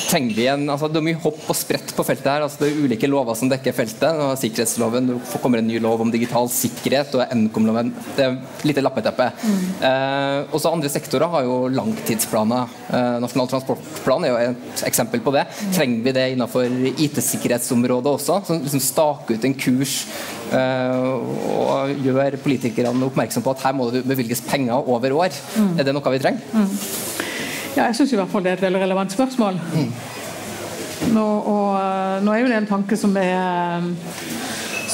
trenger vi en, altså Det er mye hopp og sprett på feltet. her, altså Det er ulike lover som dekker feltet. Nå Sikkerhetsloven, det kommer en ny lov om digital sikkerhet, og Nkom-loven. Det er lite lappeteppe. Mm. Eh, også andre sektorer har jo langtidsplaner. Eh, Nasjonal transportplan er jo et eksempel på det. Mm. Trenger vi det innenfor IT-sikkerhetsområdet også? Som liksom staker ut en kurs eh, og gjør politikerne oppmerksom på at her må det bevilges penger over år. Mm. Er det noe vi trenger?
Ja, jeg syns i hvert fall det er et veldig relevant spørsmål. Mm. Nå, og, eh, nå, er jo det en tanke som er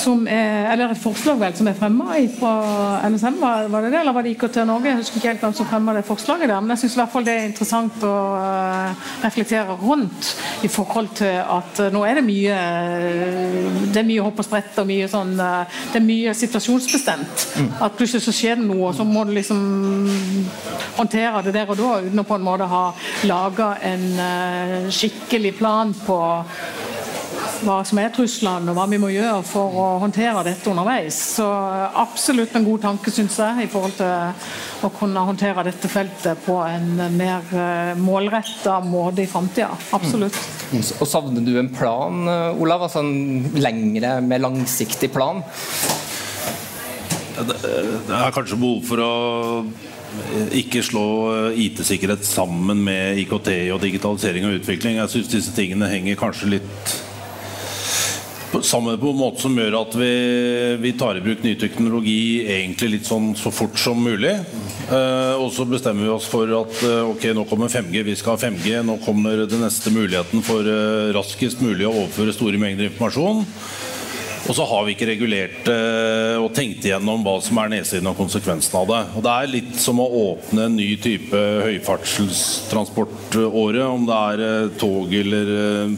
som er, eller et forslag vel, som er fremma fra NSM, var, var, det det, eller var det IKT Norge? Jeg husker ikke helt hvem som fremma det forslaget der, men jeg syns i hvert fall det er interessant å uh, reflektere rundt i forhold til at uh, nå er det mye det er mye hopp og sprett og mye sånn Det er mye situasjonsbestemt. Mm. At plutselig så skjer det noe, og så må du liksom håndtere det der og da uten å på en måte ha laga en skikkelig plan på hva som er truslene og hva vi må gjøre for å håndtere dette underveis. Så absolutt en god tanke, syns jeg, i forhold til å kunne håndtere dette feltet på en mer eh, målretta måte i framtida. Absolutt.
Mm. Og Savner du en plan, eh, Olav? Altså en lengre, mer langsiktig plan?
Det er kanskje behov for å ikke slå IT-sikkerhet sammen med IKT og digitalisering og utvikling. Jeg syns disse tingene henger kanskje litt sammen på en måte som gjør at vi, vi, tar i bruk ny teknologi egentlig litt sånn så fort som mulig. Eh, og så bestemmer vi oss for at eh, ok, nå kommer 5G, vi skal ha 5G. Nå kommer den neste muligheten for eh, raskest mulig å overføre store mengder informasjon. Og så har vi ikke regulert eh, og tenkt igjennom hva som er nedsiden av konsekvensen av det. Og Det er litt som å åpne en ny type høyfartstransportåre, om det er eh, tog eller eh,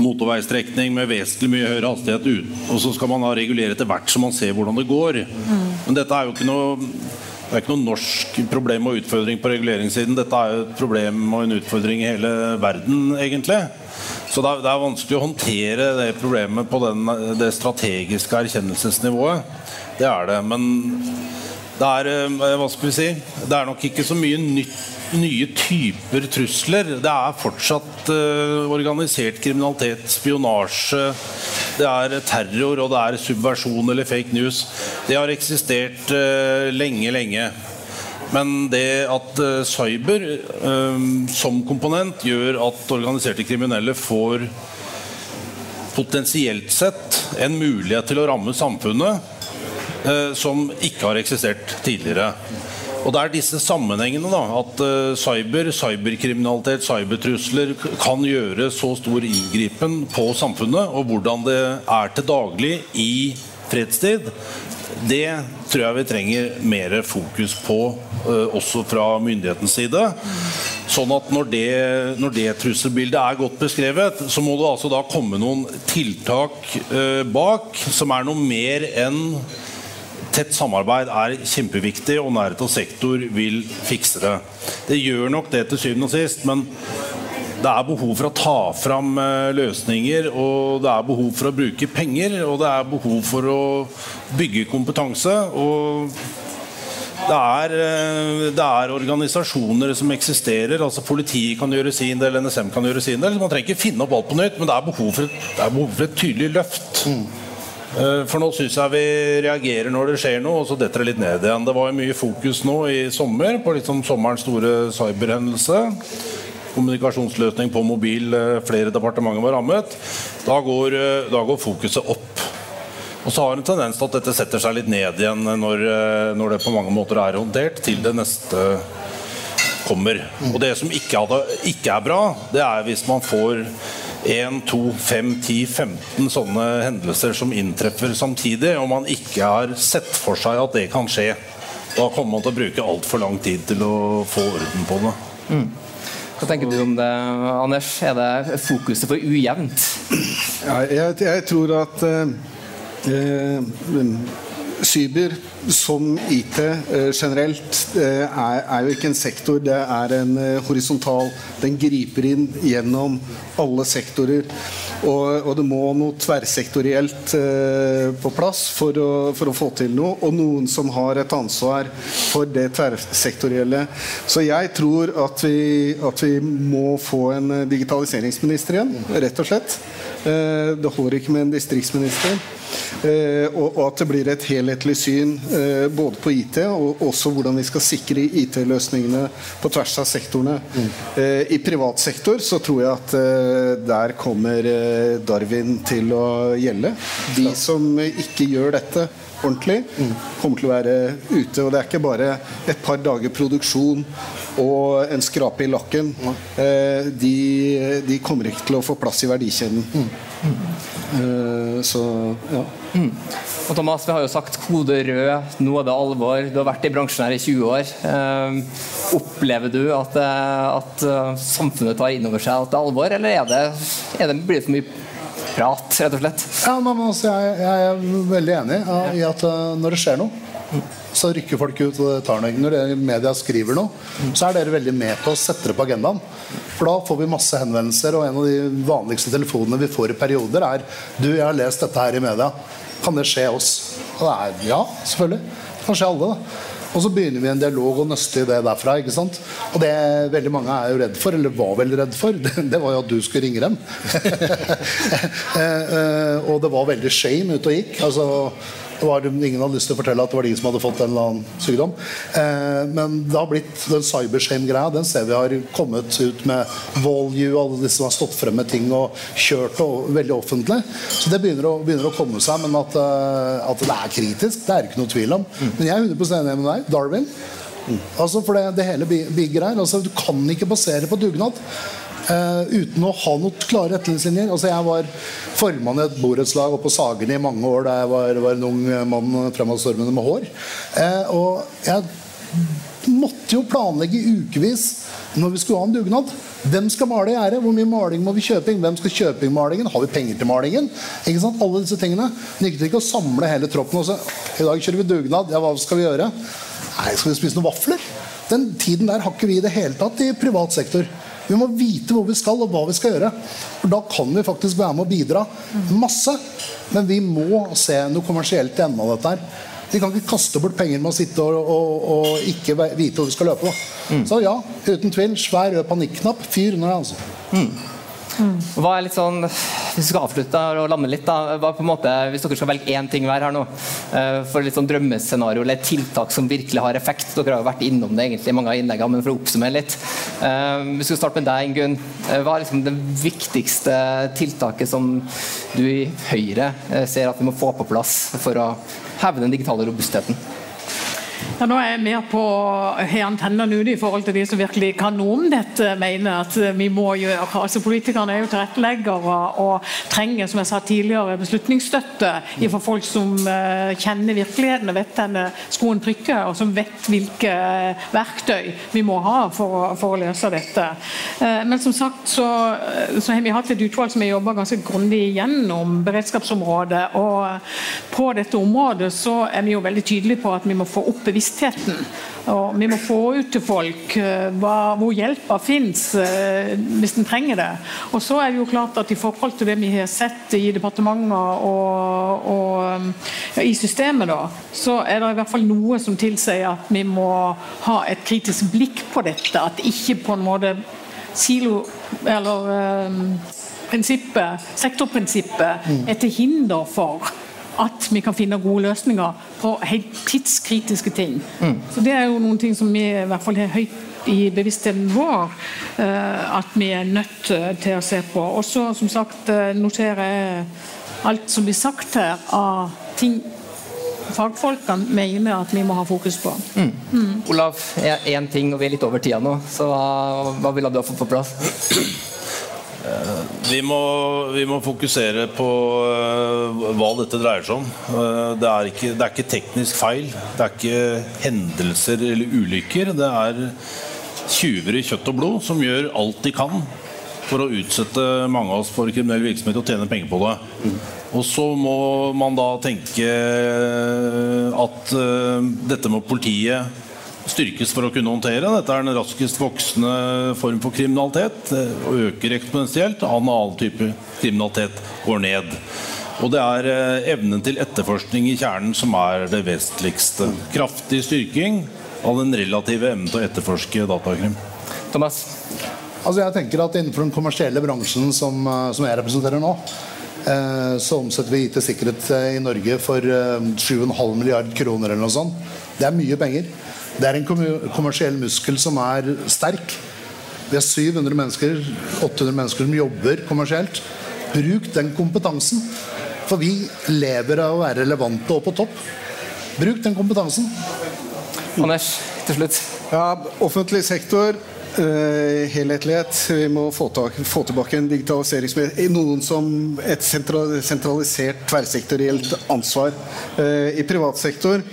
motorveistrekning med vesentlig mye høyere hastighet ut. Og så skal man da regulere etter hvert så man ser hvordan det går. Mm. Men dette er jo ikke noe det er ikke noe norsk problem og utfordring på reguleringssiden. Dette er jo et problem og en utfordring i hele verden, egentlig. Så det er, det er vanskelig å håndtere det problemet på den, det strategiske erkjennelsesnivået. Det er det. Men det er eh, hva skal vi si, det er nok ikke så mye nytt, nye typer trusler. Det er fortsatt uh, organisert kriminalitet, spionasje, det er terror og det er subversjon eller fake news. Det har eksistert uh, lenge, lenge. Men det at uh, cyber som komponent gjør at organiserte kriminelle får potensielt sett en mulighet til å ramme samfunnet som ikke har eksistert tidligere. Og Det er disse sammenhengene da, at cyber, cyberkriminalitet, cybertrusler kan gjøre så stor inngripen på samfunnet, og hvordan det er til daglig i fredstid, det tror jeg vi trenger mer fokus på, uh, også fra myndighetens side. Sånn at når det, når det, trusselbildet er godt beskrevet, så må det altså da komme noen tiltak uh, bak som er noe mer enn Tett samarbeid er kjempeviktig, og nærhet og sektor vil fikse det. Det gjør nok det til syvende og sist, men det er behov for å ta fram eh, løsninger, og det er behov for å bruke penger, og det er behov for å bygge kompetanse. og det er, eh, det er, organisasjoner som eksisterer. altså Politiet kan gjøre sin del, NSM kan gjøre sin del. Man trenger ikke finne opp alt på nytt, men det er behov for et, behov for et tydelig løft. Eh, for nå syns jeg vi reagerer når det skjer noe, og så detter det litt ned igjen. Det var mye fokus nå i sommer på liksom sommerens store cyberhendelse kommunikasjonsløsning på mobil, eh, flere departementer var rammet, da går, eh, da går fokuset opp. Og så har en tendens til at dette setter seg litt ned igjen når, når, det på mange måter er håndtert, til det neste kommer. Og det som ikke, ikke er bra, det er hvis man får 1, 2, 5, 10, 15 sånne hendelser som inntreffer samtidig, og man ikke har sett for seg at det kan skje. Da kommer man til å bruke altfor lang tid til å få orden på det. Mm.
Hva tenker du om det, Anders? Er det fokuset for ujevnt?
Ja, jeg, jeg, tror at eh, cyber som IT generelt er, er, jo ikke en sektor, det er en horisontal. Den griper inn gjennom alle sektorer. Og, og det må noe tverrsektorielt på plass for å, for å, få til noe. Og noen som har et ansvar for det tverrsektorielle. Så jeg tror at vi, at vi må få en digitaliseringsminister igjen, rett og slett. Det holder ikke med en distriktsminister. Eh, og, at det blir et helhetlig syn eh, både på IT og også hvordan vi skal sikre IT-løsningene på tvers av sektorene. I privat sektor så tror jeg at der kommer Darwin til å gjelde. De som ikke gjør dette ordentlig, mm. kommer til å være ute. Og det er ikke bare et par dager produksjon og en skrape i lakken. De, de kommer ikke til å få plass i verdikjeden. Mm. Så ja. Mm.
Og Thomas, Vi har jo sagt kode rød, nå er det alvor. Du har vært i bransjen her i 20 år. Eh, opplever du at, eh, at, eh, samfunnet tar inn over seg at det er alvor, eller er det, er det, blir det for mye prat, rett og slett?
Ja, men altså, jeg, jeg, er veldig enig ja, i at når det skjer noe, så rykker folk ut og tar noe. Når media skriver noe, så er dere veldig med på å sette det på agendaen. For da får vi masse henvendelser, og en av de vanligste telefonene vi får i perioder, er Du, jeg har lest dette her i media. Kan det skje oss? Og det er ja, selvfølgelig. Det kan skje alle. da. Og så begynner vi en dialog og nøste i det derfra. ikke sant? Og det veldig mange er jo redd for, eller var veldig redd for, det, det var jo at du skulle ringe dem. Eh, eh, og det var veldig shame ute og gikk. altså var, ingen hadde lyst til å fortelle at det var de som hadde fått en eller annen sykdom. Eh, men det har blitt den cybershame-greia. Den ser vi har kommet ut med Volue, alle de som har stått frem med ting og kjørt og, veldig offentlig. Så det begynner å, begynner å komme seg. Men at, uh, at, det er kritisk, det er ikke noe tvil om. Mm. Men jeg er 100% enig med deg. Darwin. Mm. Altså for det, det hele bygger her. Altså, du kan ikke basere på dugnad. Uh, uten å ha noen klare retningslinjer. Altså, jeg var formann i et borettslag på Sagene i mange år da jeg var, var en ung mann fremadstormende med hår. Uh, og jeg måtte jo planlegge ukevis når vi skulle ha en dugnad. Hvem skal male gjerdet? Hvor mye maling må vi kjøpe inn? Hvem skal kjøpe inn malingen? Har vi penger til malingen? Ikke sant? Alle disse tingene. Det ikke å samle hele troppen og så I dag kjører vi dugnad. Ja, hva skal vi gjøre? Nei, skal vi spise noen vafler? Den tiden der har ikke vi i det hele tatt i privat sektor. Vi må vite hvor vi skal, og hva vi skal gjøre. For Da kan vi faktisk være med å bidra masse. Men vi må se noe kommersielt i enden av dette. her. Vi kan ikke kaste bort penger med å sitte og, og, og ikke vite hvor vi skal løpe. Mm. Så ja, uten tvil. Svær rød panikknapp. Fyr under det, altså. Mm.
Hva er litt sånn, Hvis vi skal avslutte og lande litt, da, hva på en måte, hvis dere skal velge én ting hver her nå, eh, for litt sånn drømmescenario eller et tiltak som virkelig har effekt Dere har jo vært innom det egentlig i mange av innleggene, men for å oppsummere litt. Eh, vi skal starte med deg, Ingunn. Eh, hva er liksom det viktigste tiltaket som du i Høyre ser at vi må få på plass for å heve den digitale robustheten?
Ja, nå er jeg mer på har antennene ute i forhold til de som virkelig kan noe om dette, mener at vi må gjøre. Altså Politikerne er jo tilretteleggere og trenger som jeg sa tidligere, beslutningsstøtte for folk som uh, kjenner virkeligheten og vet denne skoen trykker, og som vet hvilke uh, verktøy vi må ha for, for å løse dette. Men som sagt så, så, har vi hatt et utvalg som har jobba ganske grundig gjennom beredskapsområdet. Og på dette området så er vi jo veldig tydelige på at vi må få opp bevisstheten. Og vi må få ut til folk hva, hvor hjelpa fins eh, hvis en trenger det. Og så er det jo klart at I forhold til det vi har sett i departementer og, og ja, i systemet, da, så er det i hvert fall noe som tilsier at vi må ha et kritisk blikk på dette. At ikke på en måte silo eller um, prinsippet, sektorprinsippet mm. er til hinder for at vi kan finne gode løsninger på helt tidskritiske ting. Mm. Så Det er jo noen ting som vi i hvert fall har høyt i bevisstheten vår uh, at vi er nødt til å se på. Og så som sagt uh, noterer jeg alt som blir sagt her av ting fagfolkene mener at vi må ha fokus på. Mm.
Mm. Olav, én ting, og vi er litt over tida nå, så hva, hva ville du ha fått på plass?
Vi må, vi må, fokusere på uh, hva dette dreier seg om. Uh, det, er ikke, det, er ikke, teknisk feil. Det er ikke hendelser eller ulykker. Det er tjuver i kjøtt og blod som gjør alt de kan for å utsette mange av oss for kriminell virksomhet og tjene penger på det. Og så må man da tenke at dette må politiet styrkes for å kunne håndtere. Dette er den raskest voksende form for kriminalitet og øker eksponentielt. Annen type kriminalitet går ned. Og det er eh, evnen til etterforskning i kjernen som er det vestligste. Kraftig styrking av den relative evnen til å etterforske datakrim.
Thomas?
Altså jeg tenker at Innenfor den kommersielle bransjen som, eh, som jeg representerer nå, eh, så omsetter vi IT-sikkerhet eh, i Norge for eh, 7,5 milliard kroner eller noe sånt. Det er mye penger. Det er en kommersiell muskel som er sterk. Vi har 700 mennesker, 800 mennesker som jobber kommersielt. Bruk den kompetansen. For vi lever av å være relevante og på topp. Bruk den kompetansen.
Anders, til slutt.
Ja, offentlig sektor Uh, helhetlighet. Vi må få, tak, få tilbake en digitalisering noen som et sentralisert, tverrsektorielt ansvar. Uh, I privat sektor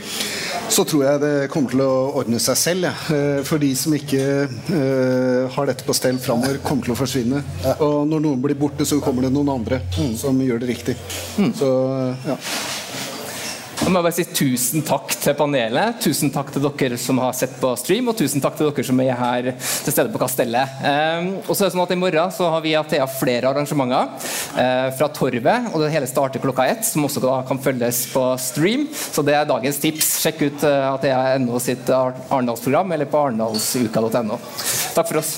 så tror jeg det kommer til å ordne seg selv. Ja. Uh, for de som ikke har dette på stell framover, kommer til å forsvinne. Og når noen blir borte, så kommer det noen andre mm. som gjør det riktig. Mm. Så ja.
Da må bare si tusen takk til panelet, tusen takk til dere som har sett på stream, og tusen takk til dere som er her til stede på Kastellet. Um, og så er det sånn at I morgen så har vi Athea flere arrangementer uh, fra Torvet, og det hele starter klokka ett, som også kan følges på stream. Så det er dagens tips. Sjekk ut uh, Athea.no sitt Arendalsprogram eller på arendalsuka.no. Takk for oss.